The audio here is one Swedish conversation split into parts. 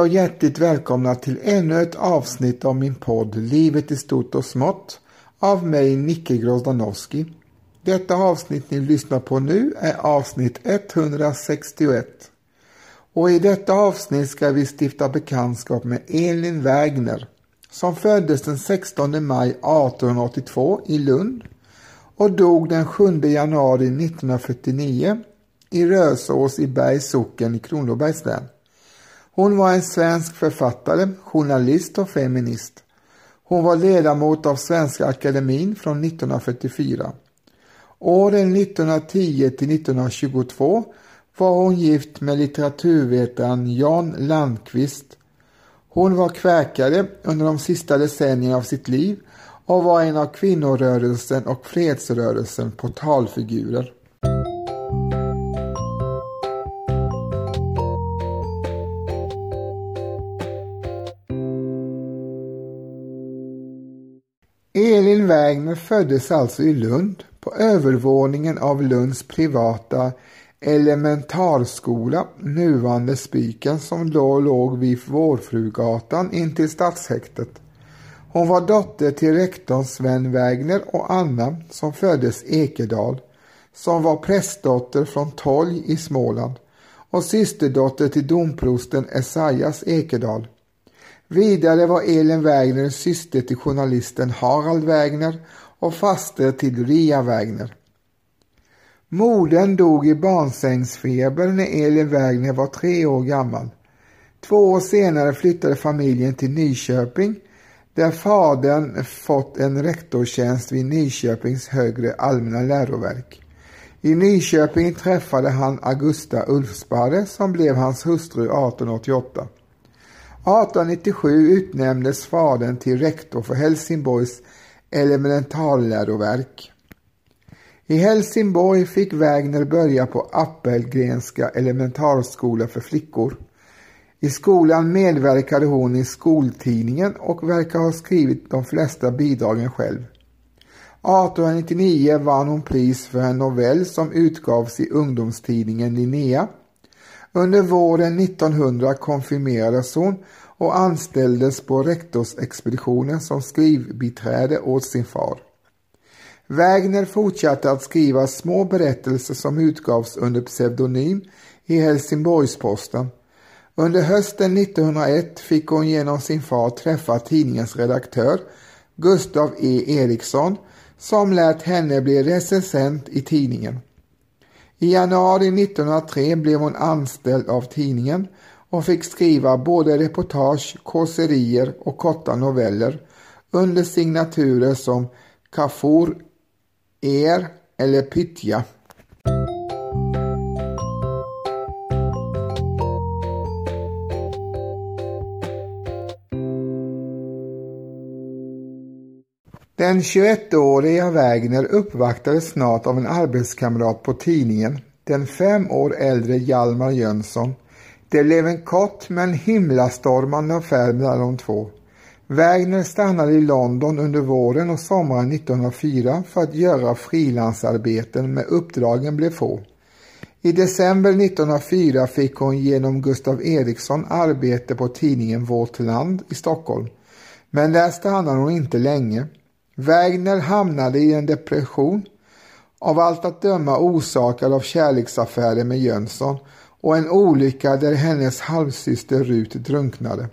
Hej och hjärtligt välkomna till ännu ett avsnitt av min podd Livet i stort och smått av mig Nicke Grozdanowski. Detta avsnitt ni lyssnar på nu är avsnitt 161. Och i detta avsnitt ska vi stifta bekantskap med Elin Wägner som föddes den 16 maj 1882 i Lund och dog den 7 januari 1949 i Rösås i Bergs socken i Kronobergs län. Hon var en svensk författare, journalist och feminist. Hon var ledamot av Svenska Akademin från 1944. Åren 1910 till 1922 var hon gift med litteraturvetaren Jan Landqvist. Hon var kväkare under de sista decennierna av sitt liv och var en av kvinnorörelsen och fredsrörelsen portalfigurer. Elin Wägner föddes alltså i Lund på övervåningen av Lunds privata elementarskola, nuvarande Spiken, som då låg vid Vårfrugatan intill stadshäktet. Hon var dotter till rektorn Sven Wägner och Anna som föddes Ekedal, som var prästdotter från Tolg i Småland och systerdotter till domprosten Esaias Ekedal. Vidare var Elin Wägner syster till journalisten Harald Wägner och faster till Ria Wägner. Modern dog i barnsängsfeber när Elin Wägner var tre år gammal. Två år senare flyttade familjen till Nyköping där fadern fått en rektorstjänst vid Nyköpings högre allmänna läroverk. I Nyköping träffade han Augusta Ulfsparre som blev hans hustru 1888. 1897 utnämndes fadern till rektor för Helsingborgs elementarläroverk. I Helsingborg fick Wägner börja på Appelgrenska elementarskola för flickor. I skolan medverkade hon i skoltidningen och verkar ha skrivit de flesta bidragen själv. 1899 vann hon pris för en novell som utgavs i ungdomstidningen Linnea. Under våren 1900 konfirmerades hon och anställdes på rektorsexpeditionen som skrivbiträde åt sin far. Wägner fortsatte att skriva små berättelser som utgavs under pseudonym i Helsingborgs-Posten. Under hösten 1901 fick hon genom sin far träffa tidningens redaktör Gustav E Eriksson som lät henne bli recensent i tidningen. I januari 1903 blev hon anställd av tidningen och fick skriva både reportage, kåserier och korta noveller under signaturer som Kafur, Er eller Pytja. Den 21-åriga Wägner uppvaktades snart av en arbetskamrat på tidningen, den fem år äldre Hjalmar Jönsson. Det blev en kort men himlastormande affär mellan de två. Wägner stannade i London under våren och sommaren 1904 för att göra frilansarbeten men uppdragen blev få. I december 1904 fick hon genom Gustav Eriksson arbete på tidningen Vårt Land i Stockholm. Men där stannade hon inte länge. Wägner hamnade i en depression, av allt att döma orsakad av kärleksaffärer med Jönsson och en olycka där hennes halvsyster Rut drunknade.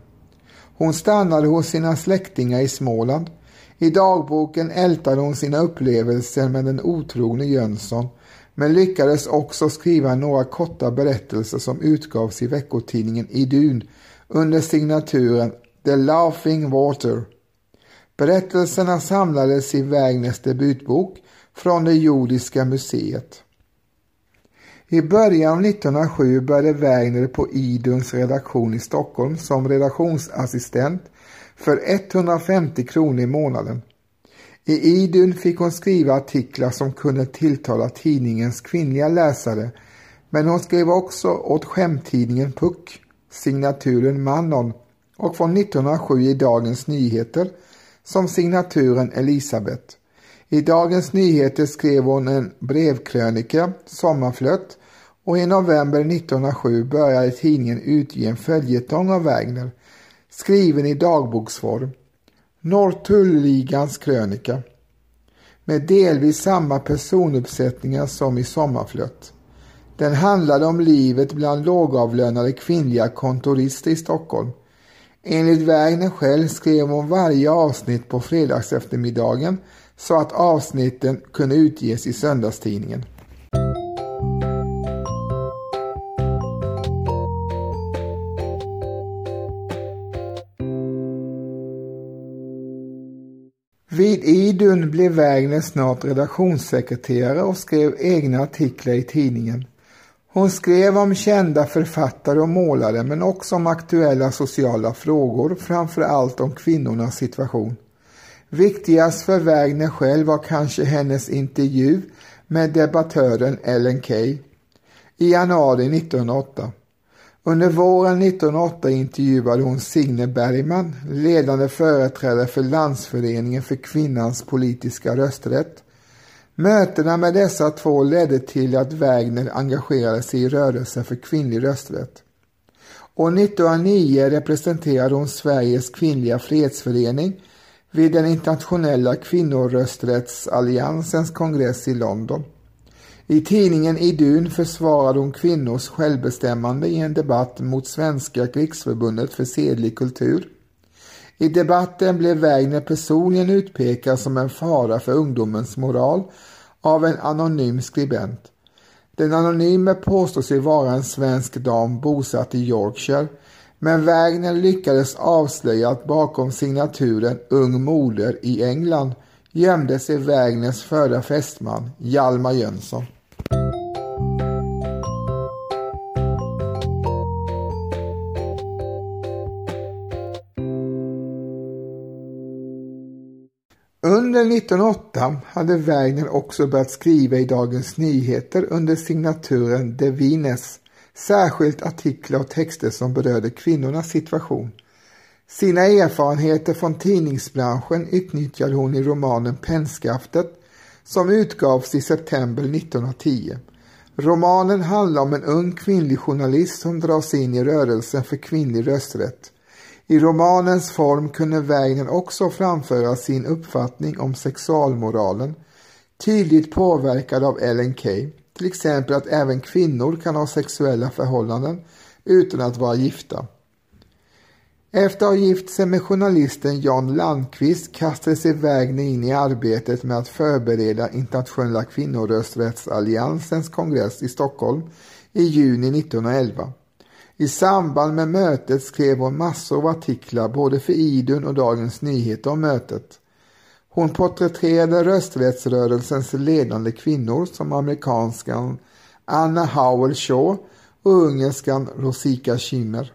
Hon stannade hos sina släktingar i Småland. I dagboken ältade hon sina upplevelser med den otrogne Jönsson men lyckades också skriva några korta berättelser som utgavs i veckotidningen Idun under signaturen The Laughing Water. Berättelserna samlades i Wägners debutbok Från det jordiska museet. I början av 1907 började Wägner på Iduns redaktion i Stockholm som redaktionsassistent för 150 kronor i månaden. I Idun fick hon skriva artiklar som kunde tilltala tidningens kvinnliga läsare men hon skrev också åt skämttidningen Puck, signaturen Manon och från 1907 i Dagens Nyheter som signaturen Elisabet. I Dagens Nyheter skrev hon en brevkrönika, Sommarflött, och i november 1907 började tidningen utge en följetong av Wagner, skriven i dagboksform, Norrtullligans krönika, med delvis samma personuppsättningar som i Sommarflött. Den handlade om livet bland lågavlönade kvinnliga kontorister i Stockholm. Enligt Wägner själv skrev hon varje avsnitt på fredags eftermiddagen så att avsnitten kunde utges i söndagstidningen. Vid Idun blev Wägner snart redaktionssekreterare och skrev egna artiklar i tidningen. Hon skrev om kända författare och målare men också om aktuella sociala frågor, framför allt om kvinnornas situation. Viktigast för Wägner själv var kanske hennes intervju med debattören Ellen Key i januari 1908. Under våren 1908 intervjuade hon Signe Bergman, ledande företrädare för Landsföreningen för kvinnans politiska rösträtt. Mötena med dessa två ledde till att Wägner engagerade sig i rörelsen för kvinnlig rösträtt. År 1909 representerade hon Sveriges kvinnliga fredsförening vid den internationella kvinnorösträttsalliansens kongress i London. I tidningen Idun försvarade hon kvinnors självbestämmande i en debatt mot Svenska krigsförbundet för sedlig kultur. I debatten blev Wägner personligen utpekad som en fara för ungdomens moral av en anonym skribent. Den anonyme påstår sig vara en svensk dam bosatt i Yorkshire men Wägner lyckades avslöja att bakom signaturen Ung moder i England gömde sig Wägners förra fästman Hjalmar Jönsson. Under 1908 hade Wägner också börjat skriva i Dagens Nyheter under signaturen De Vines, särskilt artiklar och texter som berörde kvinnornas situation. Sina erfarenheter från tidningsbranschen utnyttjade hon i romanen Pennskaftet som utgavs i september 1910. Romanen handlar om en ung kvinnlig journalist som dras in i rörelsen för kvinnlig rösträtt. I romanens form kunde Weiner också framföra sin uppfattning om sexualmoralen, tydligt påverkad av Ellen Key, till exempel att även kvinnor kan ha sexuella förhållanden utan att vara gifta. Efter att ha gift sig med journalisten Jan Landqvist kastade sig Wägner in i arbetet med att förbereda Internationella kvinnorösträttsalliansens kongress i Stockholm i juni 1911. I samband med mötet skrev hon massor av artiklar både för Idun och Dagens Nyheter om mötet. Hon porträtterade rösträttsrörelsens ledande kvinnor som amerikanskan Anna Howell Shaw och ungerskan Rosika Schimmer.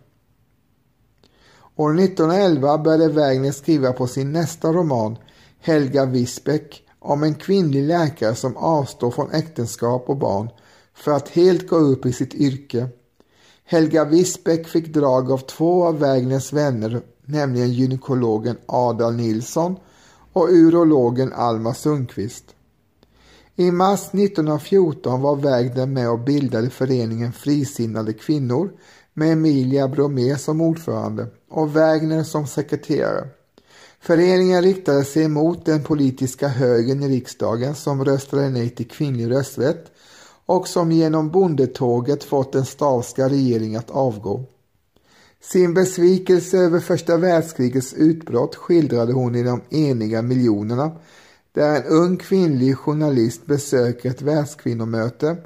År 1911 började Wägner skriva på sin nästa roman Helga Wisbeck om en kvinnlig läkare som avstår från äktenskap och barn för att helt gå upp i sitt yrke. Helga Wisbeck fick drag av två av Wägners vänner, nämligen gynekologen Ada Nilsson och urologen Alma Sundqvist. I mars 1914 var Wägner med och bildade föreningen Frisinnade kvinnor med Emilia Bromé som ordförande och Wägner som sekreterare. Föreningen riktade sig emot den politiska högern i riksdagen som röstade nej till kvinnlig rösträtt och som genom bondetåget fått den stavska regeringen att avgå. Sin besvikelse över första världskrigets utbrott skildrade hon i De eniga miljonerna där en ung kvinnlig journalist besöker ett världskvinnomöte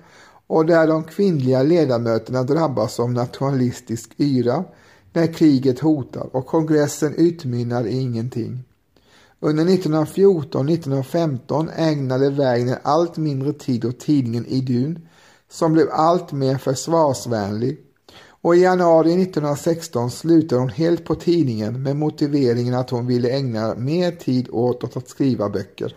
och där de kvinnliga ledamöterna drabbas av nationalistisk yra när kriget hotar och kongressen utmynnar i ingenting. Under 1914 1915 ägnade Wägner allt mindre tid åt tidningen Idun som blev allt mer försvarsvänlig och i januari 1916 slutade hon helt på tidningen med motiveringen att hon ville ägna mer tid åt att skriva böcker.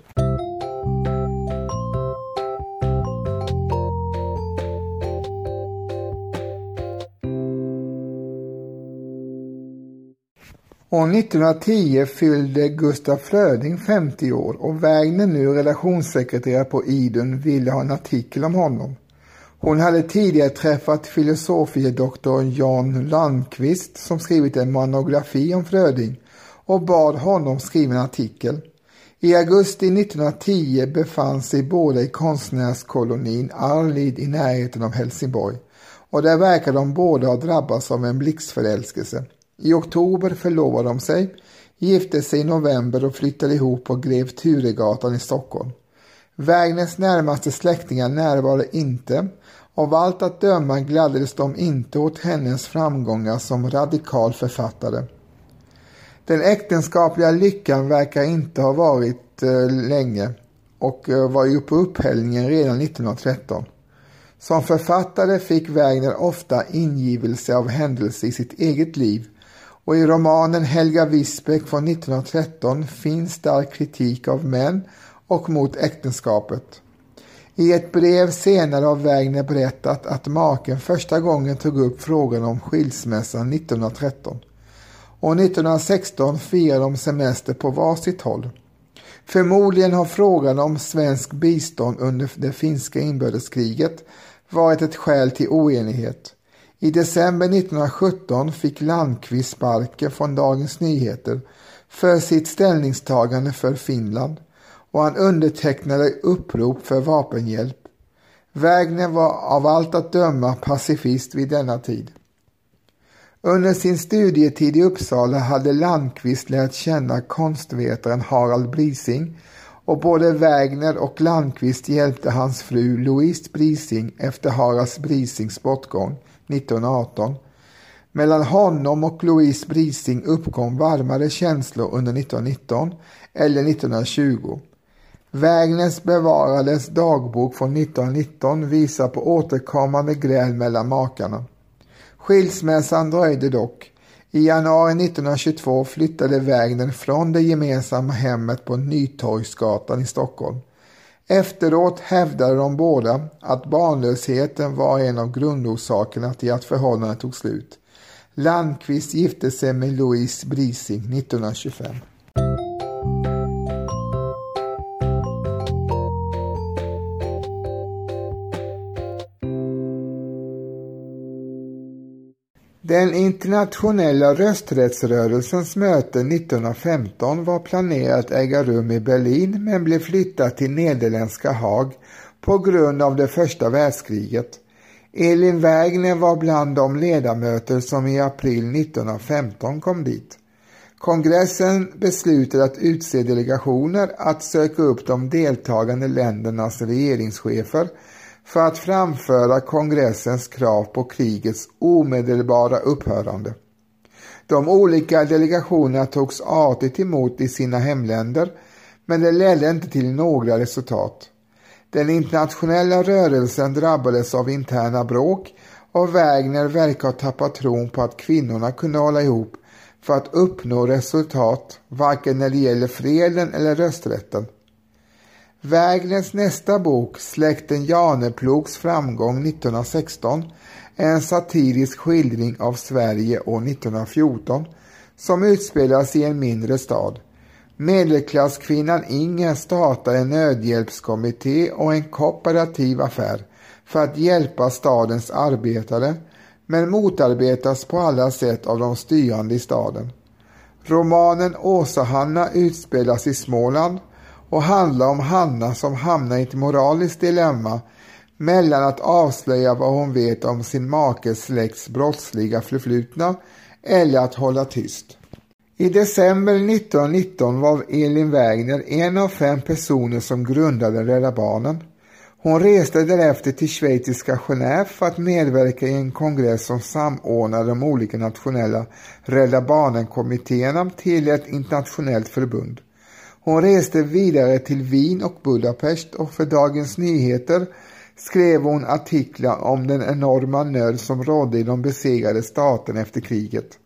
År 1910 fyllde Gustaf Fröding 50 år och Wägner, nu relationssekreterare på Idun, ville ha en artikel om honom. Hon hade tidigare träffat filosofiedoktorn Jan Landqvist som skrivit en monografi om Fröding och bad honom skriva en artikel. I augusti 1910 befann sig båda i konstnärskolonin Arlid i närheten av Helsingborg och där verkar de båda ha drabbats av en blixtförälskelse. I oktober förlovade de sig, gifte sig i november och flyttade ihop på Grev Turegatan i Stockholm. Wägners närmaste släktingar närvarade inte. Av allt att döma gladdes de inte åt hennes framgångar som radikal författare. Den äktenskapliga lyckan verkar inte ha varit eh, länge och eh, var ju på upphällningen redan 1913. Som författare fick Wägner ofta ingivelse av händelser i sitt eget liv och i romanen Helga Visbeck från 1913 finns stark kritik av män och mot äktenskapet. I ett brev senare har Wägner berättat att maken första gången tog upp frågan om skilsmässan 1913 och 1916 firade de semester på varsitt håll. Förmodligen har frågan om svensk bistånd under det finska inbördeskriget varit ett skäl till oenighet. I december 1917 fick Landqvist sparken från Dagens Nyheter för sitt ställningstagande för Finland och han undertecknade upprop för vapenhjälp. Wägner var av allt att döma pacifist vid denna tid. Under sin studietid i Uppsala hade Landqvist lärt känna konstvetaren Harald Brising och både Wägner och Landqvist hjälpte hans fru Louise Brising efter Harald Brisings bortgång 1918. Mellan honom och Louise Brising uppkom varmare känslor under 1919 eller 1920. Wägners bevarades dagbok från 1919 visar på återkommande gräl mellan makarna. Skilsmässan dröjde dock. I januari 1922 flyttade Wägner från det gemensamma hemmet på Nytorgsgatan i Stockholm. Efteråt hävdade de båda att barnlösheten var en av grundorsakerna till att förhållandet tog slut. Landqvist gifte sig med Louise Brising 1925. Den internationella rösträttsrörelsens möte 1915 var planerat att äga rum i Berlin men blev flyttat till nederländska Haag på grund av det första världskriget. Elin Wägner var bland de ledamöter som i april 1915 kom dit. Kongressen beslutade att utse delegationer att söka upp de deltagande ländernas regeringschefer för att framföra kongressens krav på krigets omedelbara upphörande. De olika delegationerna togs artigt emot i sina hemländer men det ledde inte till några resultat. Den internationella rörelsen drabbades av interna bråk och Wägner verkar ha tappat tron på att kvinnorna kunde hålla ihop för att uppnå resultat varken när det gäller freden eller rösträtten. Wägners nästa bok, Släkten Janeplogs framgång 1916, är en satirisk skildring av Sverige år 1914 som utspelas i en mindre stad. Medelklasskvinnan Inger startar en nödhjälpskommitté och en kooperativ affär för att hjälpa stadens arbetare men motarbetas på alla sätt av de styrande i staden. Romanen Åsa-Hanna utspelas i Småland och handla om Hanna som hamnar i ett moraliskt dilemma mellan att avslöja vad hon vet om sin makes släkts brottsliga förflutna eller att hålla tyst. I december 1919 var Elin Wägner en av fem personer som grundade Rädda Barnen. Hon reste därefter till schweiziska Genève för att medverka i en kongress som samordnade de olika nationella Rädda Barnen-kommittéerna till ett internationellt förbund. Hon reste vidare till Wien och Budapest och för Dagens Nyheter skrev hon artiklar om den enorma nöd som rådde i de besegrade staterna efter kriget.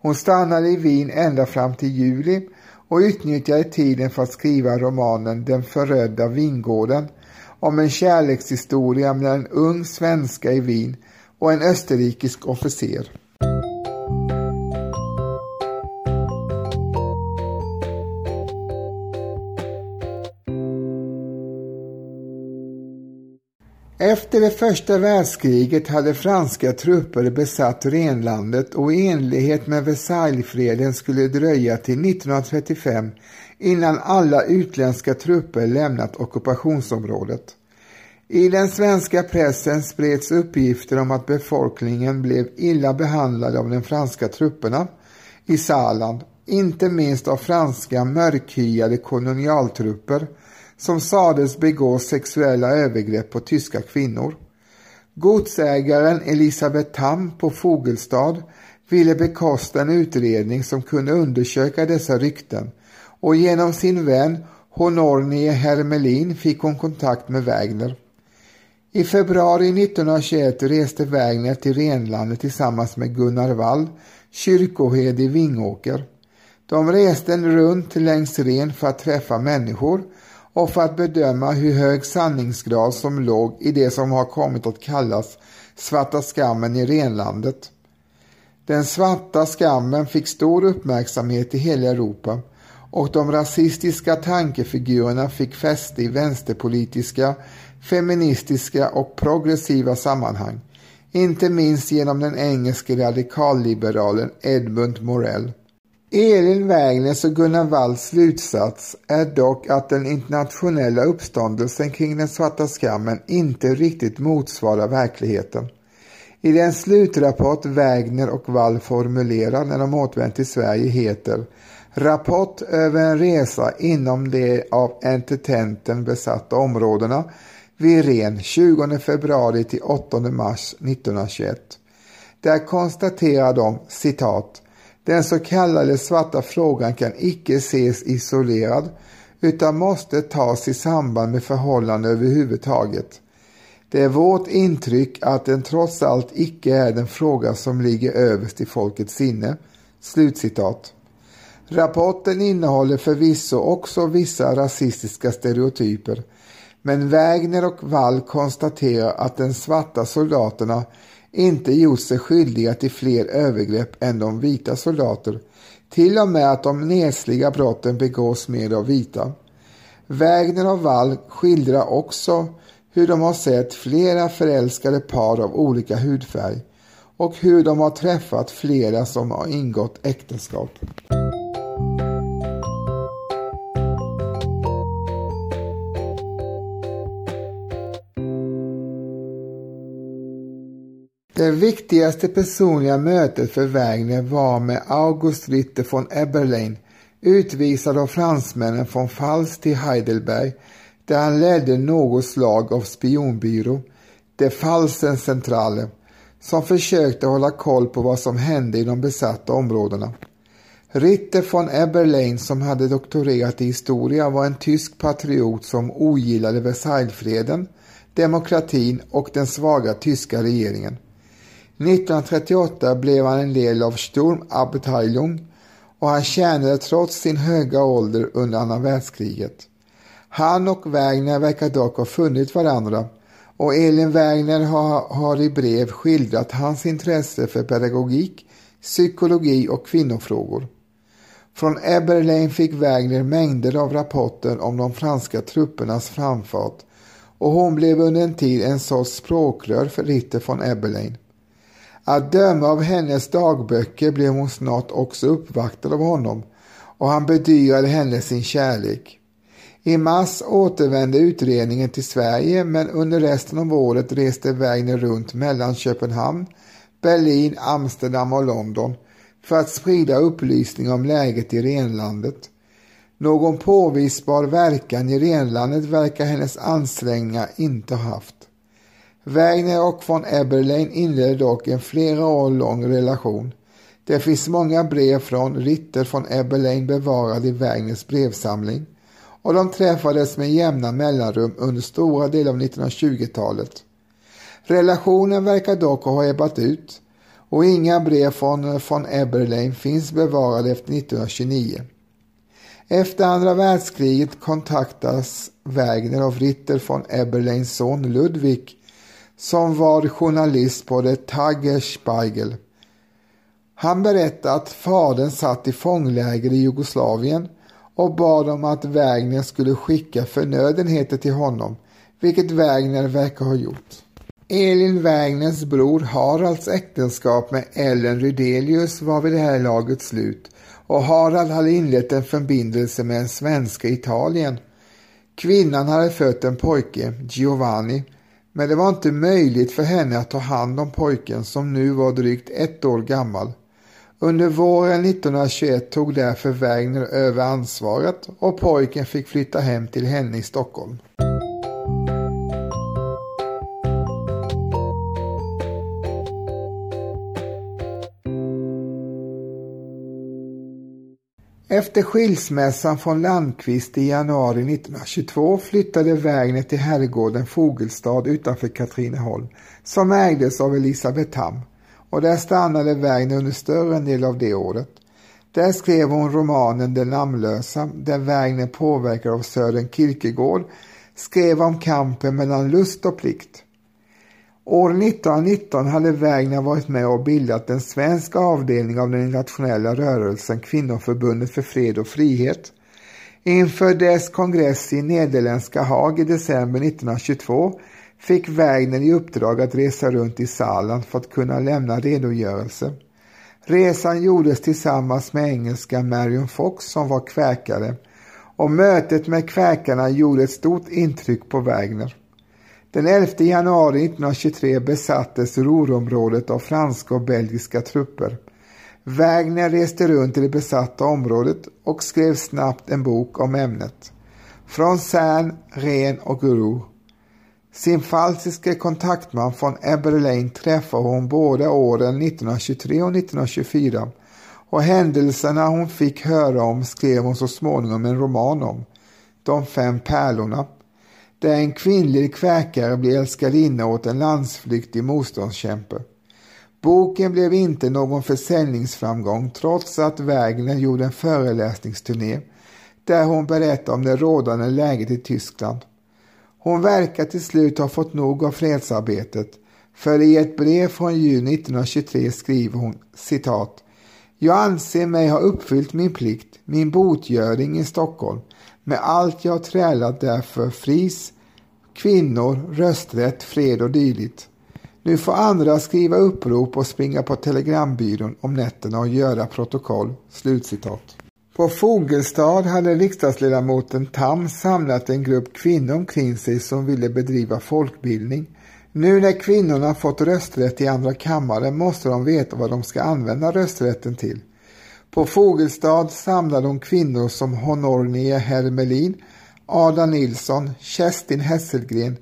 Hon stannade i Wien ända fram till juli och utnyttjade tiden för att skriva romanen Den förödda vingården om en kärlekshistoria mellan en ung svenska i Wien och en österrikisk officer. Efter det första världskriget hade franska trupper besatt renlandet och i enlighet med Versaillesfreden skulle dröja till 1935 innan alla utländska trupper lämnat ockupationsområdet. I den svenska pressen spreds uppgifter om att befolkningen blev illa behandlad av de franska trupperna i Saarland, inte minst av franska mörkhyade kolonialtrupper som sades begå sexuella övergrepp på tyska kvinnor. Godsägaren Elisabeth Tam på Fogelstad ville bekosta en utredning som kunde undersöka dessa rykten och genom sin vän Honornie Hermelin fick hon kontakt med Wägner. I februari 1921 reste Wägner till Renlandet tillsammans med Gunnar Wall, kyrkoherde i Vingåker. De reste runt längs Ren för att träffa människor och för att bedöma hur hög sanningsgrad som låg i det som har kommit att kallas svarta skammen i renlandet. Den svarta skammen fick stor uppmärksamhet i hela Europa och de rasistiska tankefigurerna fick fäste i vänsterpolitiska, feministiska och progressiva sammanhang, inte minst genom den engelske radikalliberalen Edmund Morell. Elin Wägners och Gunnar Walls slutsats är dock att den internationella uppståndelsen kring den svarta skammen inte riktigt motsvarar verkligheten. I den slutrapport Wägner och Wall formulerar när de återvänt till Sverige heter Rapport över en resa inom de av entitenten besatta områdena vid Ren 20 februari till 8 mars 1921. Där konstaterar de citat den så kallade svarta frågan kan icke ses isolerad utan måste tas i samband med förhållanden överhuvudtaget. Det är vårt intryck att den trots allt icke är den fråga som ligger överst i folkets sinne. Slutcitat. Rapporten innehåller förvisso också vissa rasistiska stereotyper men Wägner och Wall konstaterar att de svarta soldaterna inte gjort sig skyldiga till fler övergrepp än de vita soldater. Till och med att de nesliga brotten begås mer av vita. Wägner och Wall skildrar också hur de har sett flera förälskade par av olika hudfärg och hur de har träffat flera som har ingått äktenskap. Det viktigaste personliga mötet för Wägner var med August Ritter von Eberlein, utvisad av fransmännen från Fals till Heidelberg, där han ledde något slag av spionbyrå, De Falsen Centrale, som försökte hålla koll på vad som hände i de besatta områdena. Ritter von Eberlein som hade doktorerat i historia var en tysk patriot som ogillade Versaillesfreden, demokratin och den svaga tyska regeringen. 1938 blev han en del av Sturmabteilung och han tjänade trots sin höga ålder under andra världskriget. Han och Wagner verkar dock ha funnit varandra och Elin Wagner har, har i brev skildrat hans intresse för pedagogik, psykologi och kvinnofrågor. Från Eberlein fick Wagner mängder av rapporter om de franska truppernas framfart och hon blev under en tid en sorts språkrör för Ritter von Eberlein. Att döma av hennes dagböcker blev hon snart också uppvaktad av honom och han bedyrade henne sin kärlek. I mars återvände utredningen till Sverige men under resten av året reste Wägner runt mellan Köpenhamn, Berlin, Amsterdam och London för att sprida upplysning om läget i renlandet. Någon påvisbar verkan i renlandet verkar hennes ansträngningar inte ha haft. Wägner och von Eberlein inledde dock en flera år lång relation. Det finns många brev från Ritter von Eberlein bevarade i Wägners brevsamling och de träffades med jämna mellanrum under stora delar av 1920-talet. Relationen verkar dock ha ebbat ut och inga brev från von Eberlein finns bevarade efter 1929. Efter andra världskriget kontaktas Wägner av Ritter von Eberleins son Ludwig som var journalist på det Tagesspiegel. Han berättade att fadern satt i fångläger i Jugoslavien och bad om att Wägner skulle skicka förnödenheter till honom, vilket Wägner verkar ha gjort. Elin Wägners bror Haralds äktenskap med Ellen Rydelius var vid det här laget slut och Harald hade inlett en förbindelse med en svenska i Italien. Kvinnan hade fött en pojke, Giovanni, men det var inte möjligt för henne att ta hand om pojken som nu var drygt ett år gammal. Under våren 1921 tog därför Wägner över ansvaret och pojken fick flytta hem till henne i Stockholm. Efter skilsmässan från Landqvist i januari 1922 flyttade Wägner till herrgården Fogelstad utanför Katrineholm som ägdes av Elisabeth Tam och där stannade Wägner under större del av det året. Där skrev hon romanen Den namnlösa där Wägner påverkad av Sören Kierkegaard skrev om kampen mellan lust och plikt. År 1919 hade Wägner varit med och bildat en svensk avdelning av den internationella rörelsen Kvinnoförbundet för fred och frihet. Inför dess kongress i nederländska Haag i december 1922 fick Wägner i uppdrag att resa runt i Saarland för att kunna lämna redogörelse. Resan gjordes tillsammans med engelska Marion Fox som var kväkare och mötet med kväkarna gjorde ett stort intryck på Wägner. Den 11 januari 1923 besattes Ruhrområdet av franska och belgiska trupper. Wägner reste runt i det besatta området och skrev snabbt en bok om ämnet. Från Cern, Ren och Ruhr. Sin falsiske kontaktman från Eberlein träffade hon båda åren 1923 och 1924 och händelserna hon fick höra om skrev hon så småningom en roman om, De fem pärlorna, där en kvinnlig kväkare blir älskarinna åt en landsflyktig motståndskämpe. Boken blev inte någon försäljningsframgång trots att Wägner gjorde en föreläsningsturné där hon berättade om det rådande läget i Tyskland. Hon verkar till slut ha fått nog av fredsarbetet för i ett brev från juni 1923 skriver hon citat Jag anser mig ha uppfyllt min plikt, min botgöring i Stockholm med allt jag trälat därför fris, kvinnor, rösträtt, fred och dylikt. Nu får andra skriva upprop och springa på telegrambyrån om nätterna och göra protokoll." Slutcitat. På Fogelstad hade riksdagsledamoten Tam samlat en grupp kvinnor omkring sig som ville bedriva folkbildning. Nu när kvinnorna fått rösträtt i andra kammaren måste de veta vad de ska använda rösträtten till. På Fogelstad samlade hon kvinnor som Honornia Hermelin, Ada Nilsson, Kerstin Hesselgren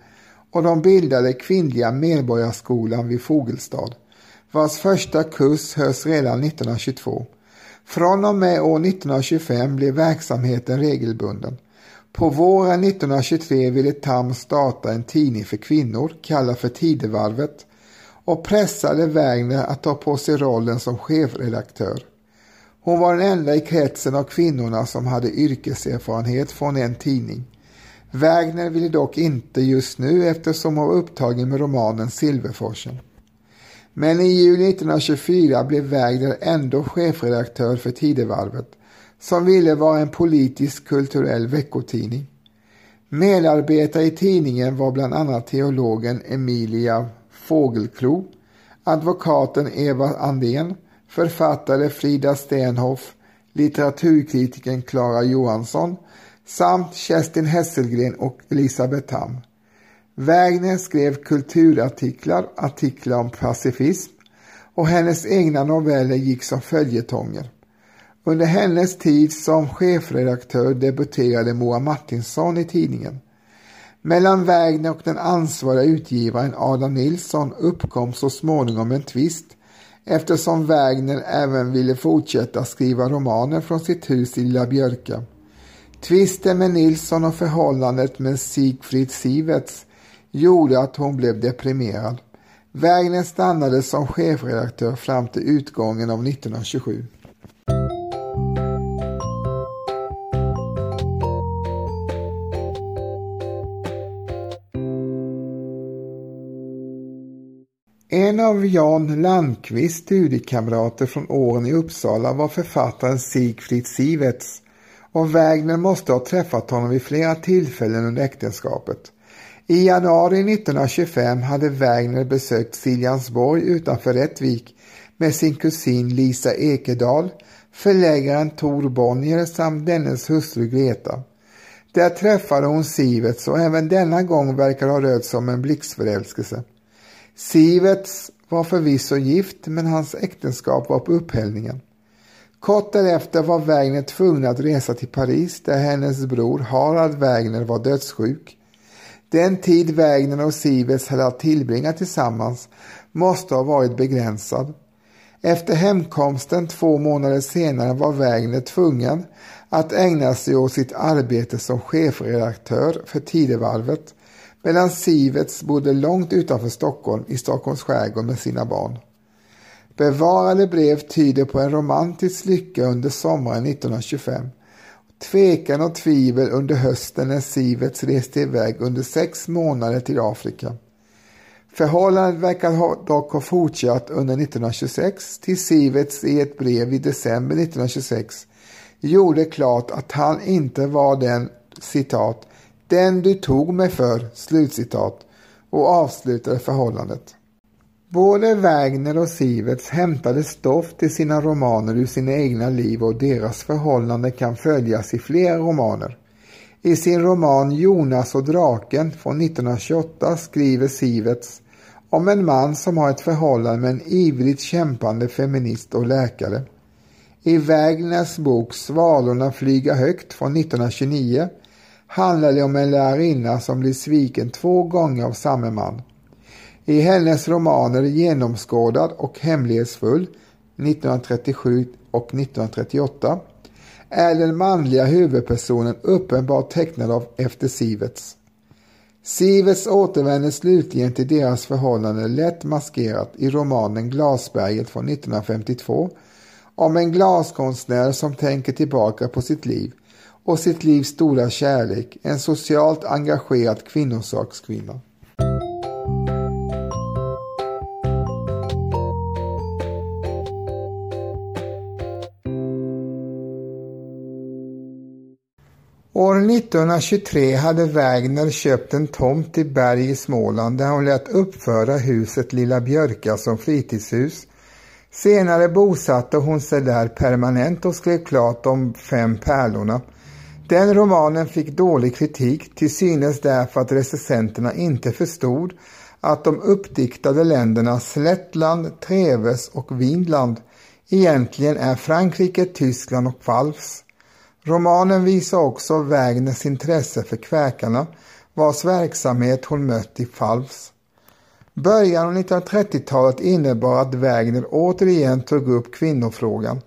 och de bildade Kvinnliga Medborgarskolan vid Fogelstad, vars första kurs hölls redan 1922. Från och med år 1925 blev verksamheten regelbunden. På våren 1923 ville Tam starta en tidning för kvinnor kallad för Tidevarvet och pressade Wägner att ta på sig rollen som chefredaktör. Hon var den enda i kretsen av kvinnorna som hade yrkeserfarenhet från en tidning. Wägner ville dock inte just nu eftersom hon var upptagen med romanen Silverforsen. Men i juli 1924 blev Wägner ändå chefredaktör för Tidevarvet som ville vara en politisk kulturell veckotidning. Medarbetare i tidningen var bland annat teologen Emilia Fågelklo, advokaten Eva Andén, författare Frida Stenhoff, litteraturkritiken Klara Johansson samt Kerstin Hesselgren och Elisabeth Tam. Wägner skrev kulturartiklar, artiklar om pacifism och hennes egna noveller gick som följetonger. Under hennes tid som chefredaktör debuterade Moa Martinsson i tidningen. Mellan Wägner och den ansvariga utgivaren Adam Nilsson uppkom så småningom en tvist eftersom Wägner även ville fortsätta skriva romaner från sitt hus i Lilla Björka. Tvisten med Nilsson och förhållandet med Sigfrid Siverts gjorde att hon blev deprimerad. Wägner stannade som chefredaktör fram till utgången av 1927. En av Jan Landqvists studiekamrater från åren i Uppsala var författaren Sigfrid Siverts och Wägner måste ha träffat honom vid flera tillfällen under äktenskapet. I januari 1925 hade Wägner besökt Siljansborg utanför Rättvik med sin kusin Lisa Ekedal, förläggaren Tor Bonnier samt dennes hustru Greta. Där träffade hon Sivets och även denna gång verkar ha rört sig om en blixtförälskelse. Sivets var förvisso gift men hans äktenskap var på upphällningen. Kort därefter var Wägner tvungen att resa till Paris där hennes bror Harald Wägner var dödssjuk. Den tid Wägner och Sivets hade att tillbringa tillsammans måste ha varit begränsad. Efter hemkomsten två månader senare var Wägner tvungen att ägna sig åt sitt arbete som chefredaktör för Tidevarvet medan Sivets bodde långt utanför Stockholm i Stockholms skärgård med sina barn. Bevarade brev tyder på en romantisk lycka under sommaren 1925. Tvekan och tvivel under hösten när Sivets reste iväg under sex månader till Afrika. Förhållandet verkar dock ha fortsatt under 1926 till Sivets i ett brev i december 1926 gjorde klart att han inte var den citat den du tog mig för, slutcitat, och avslutade förhållandet. Både Wägner och Siverts hämtade stoff till sina romaner ur sina egna liv och deras förhållande kan följas i flera romaner. I sin roman Jonas och draken från 1928 skriver Siverts om en man som har ett förhållande med en ivrigt kämpande feminist och läkare. I Wägners bok Svalorna flyga högt från 1929 handlar det om en lärarinna som blir sviken två gånger av samme man. I hennes romaner Genomskådad och hemlighetsfull 1937 och 1938 är den manliga huvudpersonen uppenbart tecknad av efter Sivets. Sivets återvänder slutligen till deras förhållande lätt maskerat i romanen Glasberget från 1952 om en glaskonstnär som tänker tillbaka på sitt liv och sitt livs stora kärlek, en socialt engagerad kvinnosakskvinna. År 1923 hade Wägner köpt en tomt i Berg i Småland där hon lät uppföra huset Lilla Björka som fritidshus. Senare bosatte hon sig där permanent och skrev klart om Fem pärlorna. Den romanen fick dålig kritik till synes därför att recensenterna inte förstod att de uppdiktade länderna Slättland, Treves och Vinland egentligen är Frankrike, Tyskland och Pfalz. Romanen visar också Wägners intresse för kväkarna vars verksamhet hon mött i Pfalz. Början av 1930-talet innebar att Wägner återigen tog upp kvinnofrågan.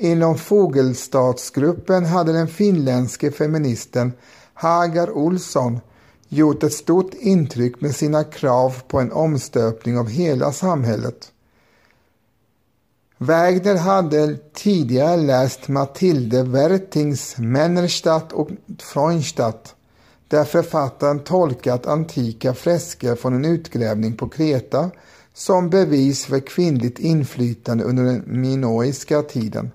Inom Fogelstadsgruppen hade den finländske feministen Hagar Olsson gjort ett stort intryck med sina krav på en omstöpning av hela samhället. Wägner hade tidigare läst Mathilde Wertings Männerstadt och Freundstadt där författaren tolkat antika fresker från en utgrävning på Kreta som bevis för kvinnligt inflytande under den minoiska tiden.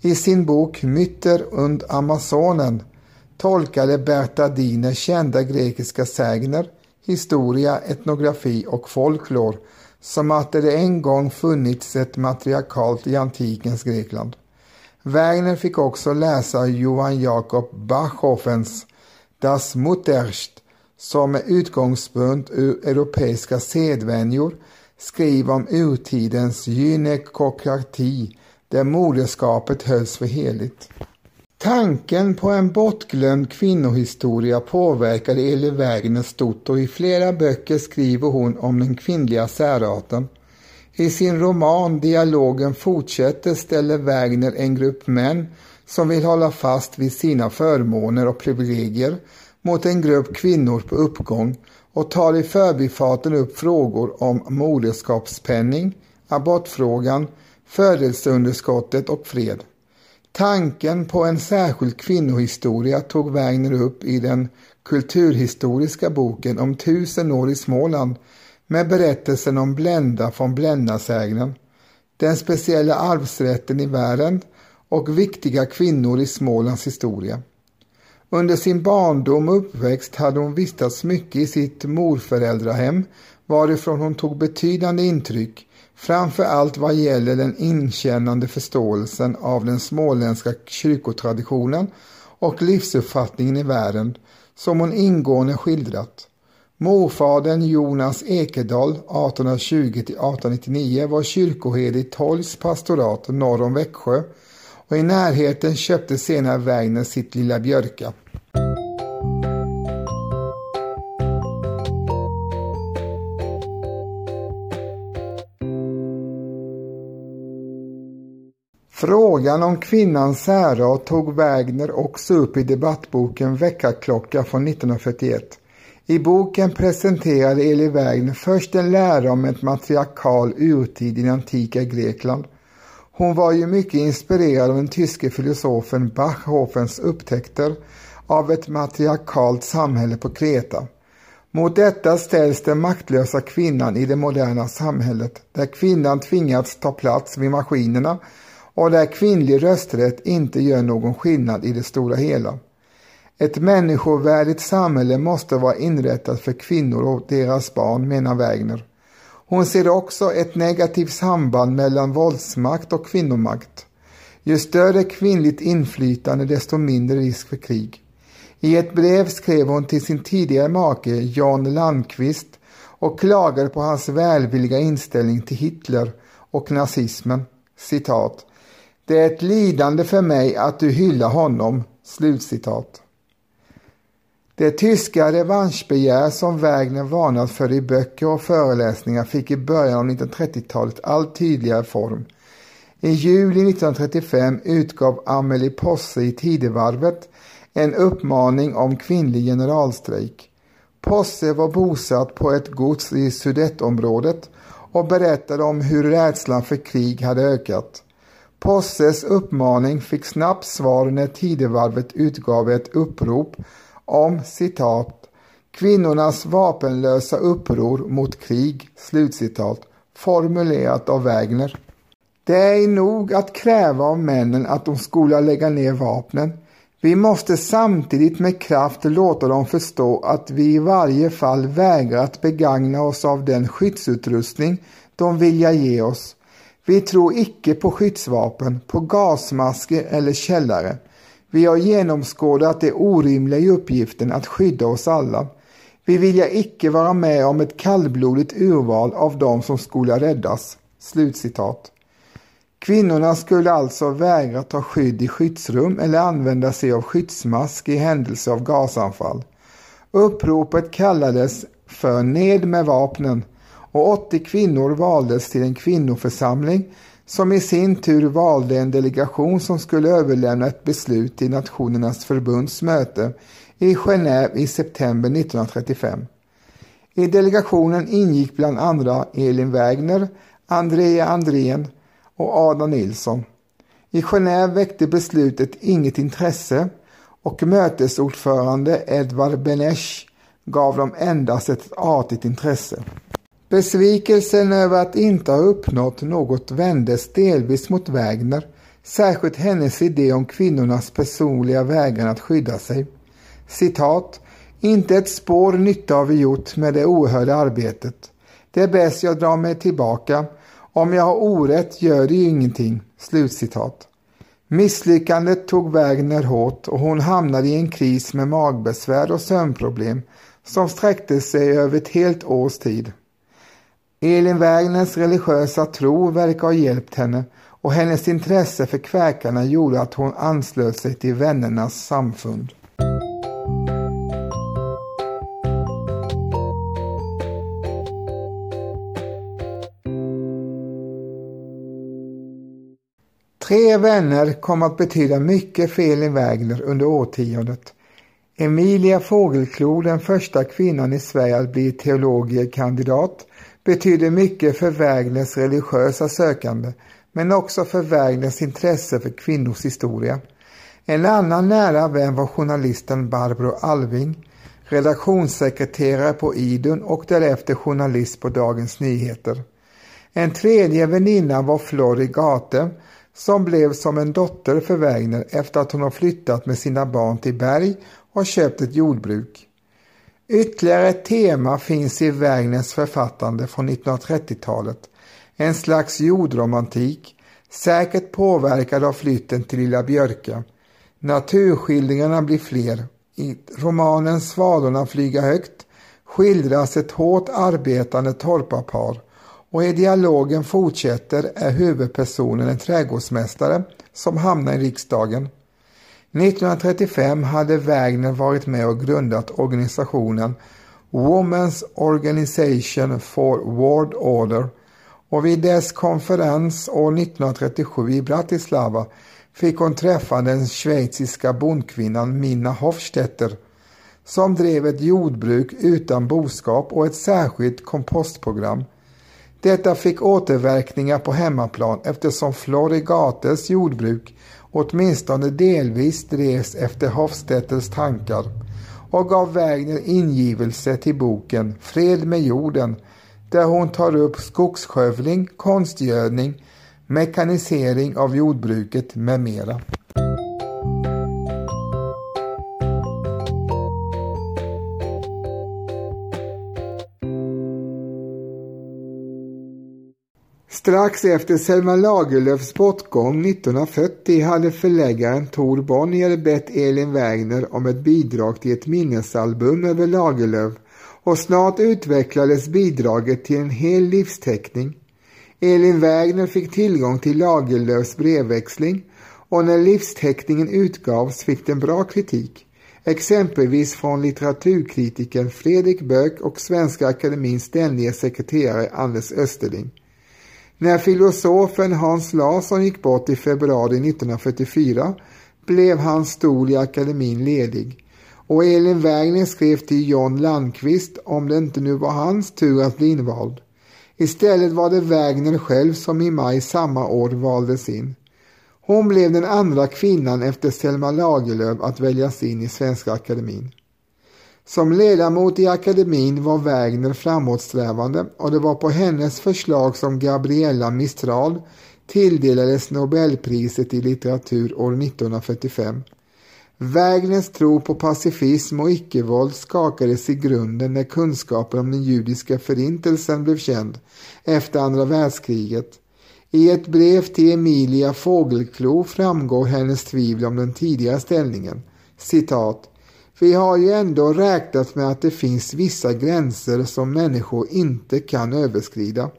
I sin bok Mytter und Amazonen tolkade Berta Diner kända grekiska sägner, historia, etnografi och folklor som att det en gång funnits ett matriarkalt i antikens Grekland. Werner fick också läsa Johan Jakob Bachhoffens Das Mutterst som med utgångspunkt ur europeiska sedvänjor skriver om urtidens gynekokrati där moderskapet hölls för heligt. Tanken på en bortglömd kvinnohistoria påverkade Eli Wägner stort och i flera böcker skriver hon om den kvinnliga särarten. I sin roman Dialogen fortsätter ställer Wägner en grupp män som vill hålla fast vid sina förmåner och privilegier mot en grupp kvinnor på uppgång och tar i förbifarten upp frågor om moderskapspenning, abortfrågan, födelseunderskottet och fred. Tanken på en särskild kvinnohistoria tog Wägner upp i den kulturhistoriska boken om tusen år i Småland med berättelsen om Blenda från Bländasägnen, den speciella arvsrätten i världen och viktiga kvinnor i Smålands historia. Under sin barndom och uppväxt hade hon vistats mycket i sitt morföräldrahem varifrån hon tog betydande intryck, framför allt vad gäller den inkännande förståelsen av den småländska kyrkotraditionen och livsuppfattningen i världen som hon ingående skildrat. Morfadern Jonas Ekedal 1820-1899 var kyrkoherde i Tolls pastorat norr om Växjö och i närheten köpte senare Wägner sitt lilla Björka. Frågan om kvinnans särart tog Wägner också upp i debattboken Väckarklocka från 1941. I boken presenterade Eli Wägner först en lära om ett matriarkal urtid i den antika Grekland. Hon var ju mycket inspirerad av den tyske filosofen Bachhofens upptäckter av ett matriarkalt samhälle på Kreta. Mot detta ställs den maktlösa kvinnan i det moderna samhället där kvinnan tvingats ta plats vid maskinerna och där kvinnlig rösträtt inte gör någon skillnad i det stora hela. Ett människovärdigt samhälle måste vara inrättat för kvinnor och deras barn, menar Wägner. Hon ser också ett negativt samband mellan våldsmakt och kvinnomakt. Ju större kvinnligt inflytande desto mindre risk för krig. I ett brev skrev hon till sin tidigare make Jan Landqvist och klagade på hans välvilliga inställning till Hitler och nazismen. Citat. Det är ett lidande för mig att du hyllar honom. Slutcitat. Det tyska revanschbegär som Wägner varnat för i böcker och föreläsningar fick i början av 1930-talet allt tydligare form. I juli 1935 utgav Amelie Posse i Tidevarvet en uppmaning om kvinnlig generalstrejk. Posse var bosatt på ett gods i Sudettområdet och berättade om hur rädslan för krig hade ökat. Posses uppmaning fick snabbt svar när Tidevarvet utgav ett upprop om citat kvinnornas vapenlösa uppror mot krig, slutcitat, formulerat av Wägner. Det är nog att kräva av männen att de skola lägga ner vapnen. Vi måste samtidigt med kraft låta dem förstå att vi i varje fall vägrar att begagna oss av den skyddsutrustning de vilja ge oss. Vi tror icke på skyddsvapen, på gasmasker eller källare. Vi har genomskådat det orimliga i uppgiften att skydda oss alla. Vi vilja icke vara med om ett kallblodigt urval av dem som skola räddas." Slutcitat. Kvinnorna skulle alltså vägra ta skydd i skyddsrum eller använda sig av skyddsmask i händelse av gasanfall. Uppropet kallades för Ned med vapnen och 80 kvinnor valdes till en kvinnoförsamling som i sin tur valde en delegation som skulle överlämna ett beslut till Nationernas förbunds möte i Genève i september 1935. I delegationen ingick bland andra Elin Wägner, Andrea Andrén och Ada Nilsson. I Genève väckte beslutet inget intresse och mötesordförande Edvard Benesch gav dem endast ett artigt intresse. Besvikelsen över att inte ha uppnått något vändes delvis mot Wägner, särskilt hennes idé om kvinnornas personliga vägar att skydda sig. Citat. Inte ett spår nytta har vi gjort med det oerhörda arbetet. Det är bäst jag drar mig tillbaka. Om jag har orätt gör det ju ingenting. Slutcitat. Misslyckandet tog Wägner hårt och hon hamnade i en kris med magbesvär och sömnproblem som sträckte sig över ett helt års tid. Elin Wägners religiösa tro verkar ha hjälpt henne och hennes intresse för kväkarna gjorde att hon anslöt sig till vännernas samfund. Tre vänner kom att betyda mycket för Elin Wägner under årtiondet. Emilia Fågelklo, den första kvinnan i Sverige att bli teologiekandidat, betyder mycket för Wägners religiösa sökande men också för Wägners intresse för kvinnors historia. En annan nära vän var journalisten Barbro Alving, redaktionssekreterare på Idun och därefter journalist på Dagens Nyheter. En tredje väninna var Florry Gate som blev som en dotter för Wägner efter att hon har flyttat med sina barn till Berg och köpt ett jordbruk. Ytterligare ett tema finns i Wägners författande från 1930-talet, en slags jordromantik, säkert påverkad av flytten till Lilla Björka. Naturskildringarna blir fler. I romanen Svalorna flyga högt skildras ett hårt arbetande torparpar och i dialogen fortsätter är huvudpersonen en trädgårdsmästare som hamnar i riksdagen. 1935 hade Wagner varit med och grundat organisationen Women's Organization for World Order och vid dess konferens år 1937 i Bratislava fick hon träffa den schweiziska bondkvinnan Minna Hofstetter som drev ett jordbruk utan boskap och ett särskilt kompostprogram. Detta fick återverkningar på hemmaplan eftersom Florigates jordbruk åtminstone delvis drevs efter Hofstetters tankar och gav Wägner ingivelse till boken Fred med jorden där hon tar upp skogsskövling, konstgödning, mekanisering av jordbruket med mera. Strax efter Selma Lagerlöfs bortgång 1940 hade förläggaren Tor Bonnier bett Elin Wägner om ett bidrag till ett minnesalbum över Lagerlöf och snart utvecklades bidraget till en hel livsteckning. Elin Wägner fick tillgång till Lagerlöfs brevväxling och när livsteckningen utgavs fick den bra kritik, exempelvis från litteraturkritiken Fredrik Böck och Svenska Akademins ständige sekreterare Anders Österling. När filosofen Hans Larsson gick bort i februari 1944 blev hans stol i akademin ledig och Elin Wägner skrev till John Landqvist om det inte nu var hans tur att bli invald. Istället var det Wägner själv som i maj samma år valdes in. Hon blev den andra kvinnan efter Selma Lagerlöf att väljas in i Svenska Akademin. Som ledamot i akademin var Wägner framåtsträvande och det var på hennes förslag som Gabriella Mistral tilldelades Nobelpriset i litteratur år 1945. Wägners tro på pacifism och icke-våld skakades i grunden när kunskapen om den judiska förintelsen blev känd efter andra världskriget. I ett brev till Emilia Fågelklo framgår hennes tvivel om den tidigare ställningen. Citat vi har ju ändå räknat med att det finns vissa gränser som människor inte kan överskrida.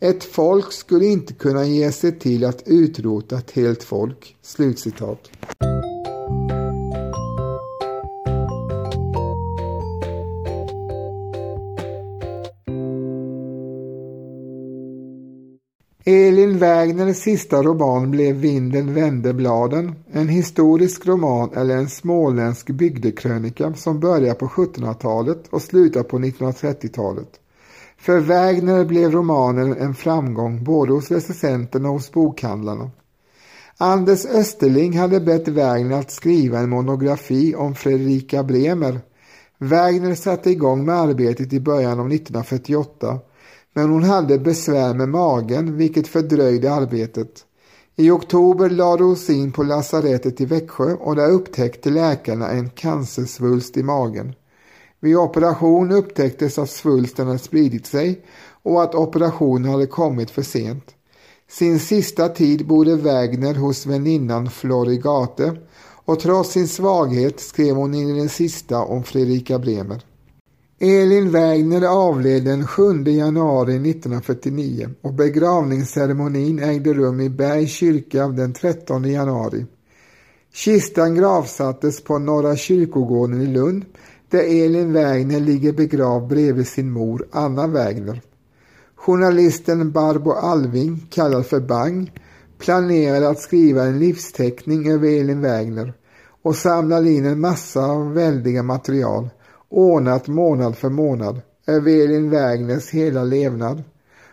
Ett folk skulle inte kunna ge sig till att utrota ett helt folk." Slutcitat. Eli Wägners sista roman blev Vinden vände bladen, en historisk roman eller en småländsk bygdekrönika som börjar på 1700-talet och slutar på 1930-talet. För Wägner blev romanen en framgång både hos recensenterna och hos bokhandlarna. Anders Österling hade bett Wägner att skriva en monografi om Fredrika Bremer. Wägner satte igång med arbetet i början av 1948 men hon hade besvär med magen vilket fördröjde arbetet. I oktober lade hon in på lasarettet i Växjö och där upptäckte läkarna en cancersvulst i magen. Vid operation upptäcktes att svulsten hade spridit sig och att operationen hade kommit för sent. Sin sista tid bodde Wägner hos väninnan Florigate och trots sin svaghet skrev hon in den sista om Fredrika Bremer. Elin Wägner avled den 7 januari 1949 och begravningsceremonin ägde rum i Bergs kyrka den 13 januari. Kistan gravsattes på Norra kyrkogården i Lund där Elin Wägner ligger begravd bredvid sin mor Anna Wägner. Journalisten Barbro Alving, kallad för Bang, planerade att skriva en livsteckning över Elin Wägner och samlade in en massa av väldiga material ordnat månad för månad, över Elin Wägners hela levnad.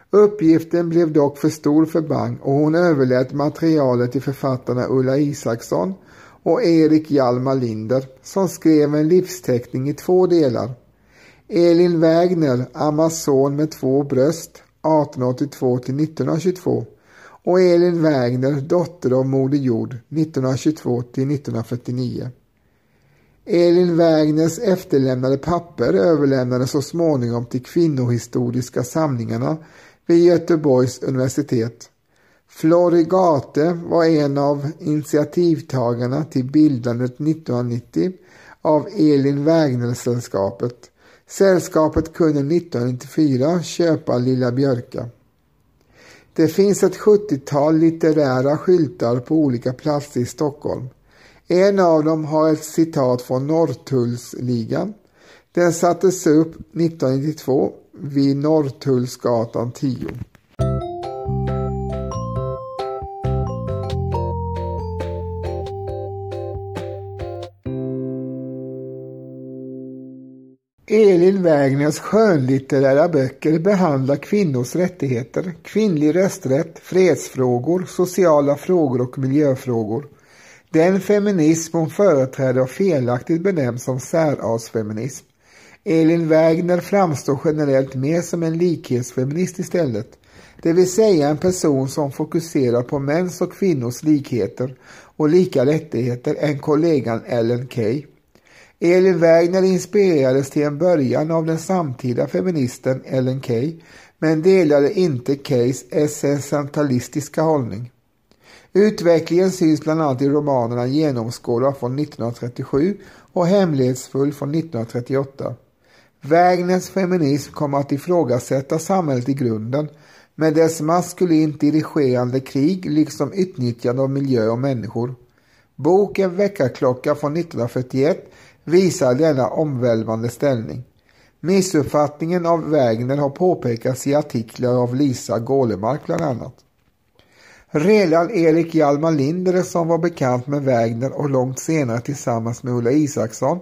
Uppgiften blev dock för stor för Bang och hon överlät materialet till författarna Ulla Isaksson och Erik Hjalmar Linder som skrev en livsteckning i två delar. Elin Wägner, Amazon med två bröst, 1882 till 1922 och Elin Wägner, dotter av Moder Jord, 1922 till 1949. Elin Wägners efterlämnade papper överlämnades så småningom till kvinnohistoriska samlingarna vid Göteborgs universitet. Florigate var en av initiativtagarna till bildandet 1990 av Elin Wägner-sällskapet. Sällskapet kunde 1994 köpa Lilla Björka. Det finns ett 70-tal litterära skyltar på olika platser i Stockholm. En av dem har ett citat från Norrtullsligan. Den sattes upp 1992 vid Norrtullsgatan 10. Elin Wägners skönlitterära böcker behandlar kvinnors rättigheter, kvinnlig rösträtt, fredsfrågor, sociala frågor och miljöfrågor. Den feminism hon företräder har felaktigt benämnts som särartsfeminism. Elin Wägner framstår generellt mer som en likhetsfeminist istället, det vill säga en person som fokuserar på mäns och kvinnors likheter och lika rättigheter än kollegan Ellen Key. Elin Wägner inspirerades till en början av den samtida feministen Ellen Key men delade inte Keys essentialistiska hållning. Utvecklingen syns bland annat i romanerna Genomskådad från 1937 och Hemlighetsfull från 1938. Wägners feminism kommer att ifrågasätta samhället i grunden med dess maskulint dirigerande krig liksom utnyttjande av miljö och människor. Boken Väckarklocka från 1941 visar denna omvälvande ställning. Missuppfattningen av Wägner har påpekats i artiklar av Lisa Gålemark bland annat. Redan Erik Hjalmar Linder som var bekant med Wägner och långt senare tillsammans med Ulla Isaksson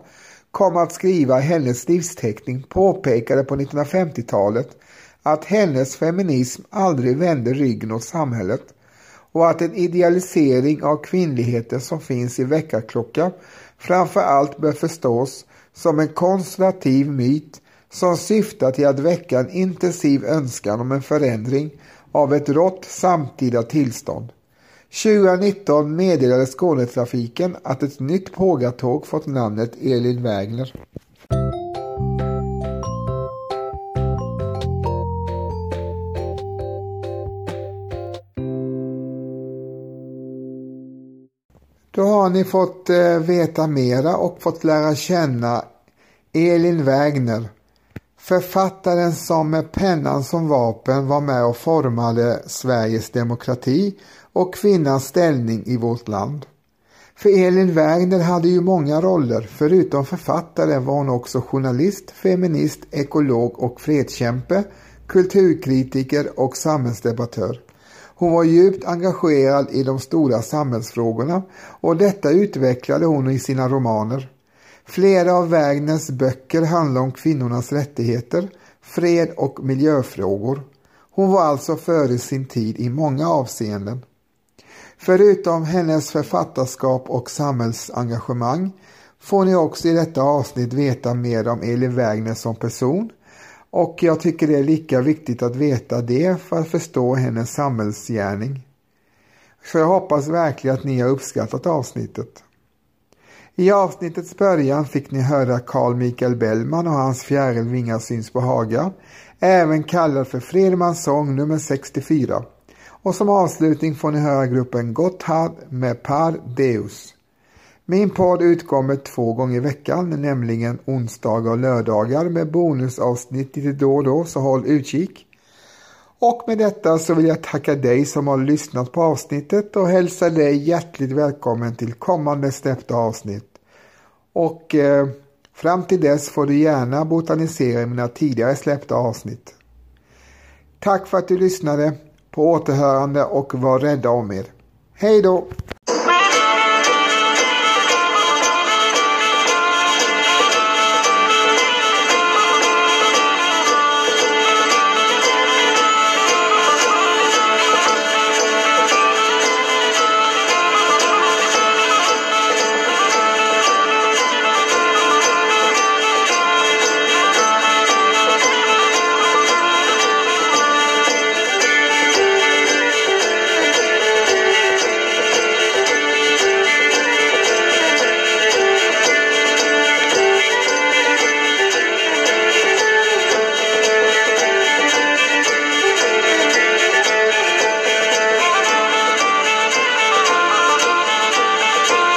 kom att skriva hennes livsteckning påpekade på 1950-talet att hennes feminism aldrig vände ryggen åt samhället och att en idealisering av kvinnligheten som finns i väckarklocka framför allt bör förstås som en konservativ myt som syftar till att väcka en intensiv önskan om en förändring av ett rått samtida tillstånd. 2019 meddelade Skånetrafiken att ett nytt pågatåg fått namnet Elin Wägner. Då har ni fått eh, veta mera och fått lära känna Elin Wägner, författaren som med pennan som vapen var med och formade Sveriges demokrati och kvinnans ställning i vårt land. För Elin Wägner hade ju många roller, förutom författare var hon också journalist, feminist, ekolog och fredskämpe, kulturkritiker och samhällsdebattör. Hon var djupt engagerad i de stora samhällsfrågorna och detta utvecklade hon i sina romaner. Flera av Wägners böcker handlar om kvinnornas rättigheter, fred och miljöfrågor. Hon var alltså före sin tid i många avseenden. Förutom hennes författarskap och samhällsengagemang får ni också i detta avsnitt veta mer om Elin Wägner som person och jag tycker det är lika viktigt att veta det för att förstå hennes samhällsgärning. Så jag hoppas verkligen att ni har uppskattat avsnittet. I avsnittets början fick ni höra Carl Michael Bellman och hans Fjärilvingar syns på Haga, även kallad för Fredmans sång nummer 64. Och som avslutning får ni höra gruppen Gotthard med Par Deus. Min podd utkommer två gånger i veckan, nämligen onsdagar och lördagar med bonusavsnitt lite då och då, så håll utkik. Och med detta så vill jag tacka dig som har lyssnat på avsnittet och hälsa dig hjärtligt välkommen till kommande släppta avsnitt. Och eh, fram till dess får du gärna botanisera i mina tidigare släppta avsnitt. Tack för att du lyssnade. På återhörande och var rädda om er. Hej då!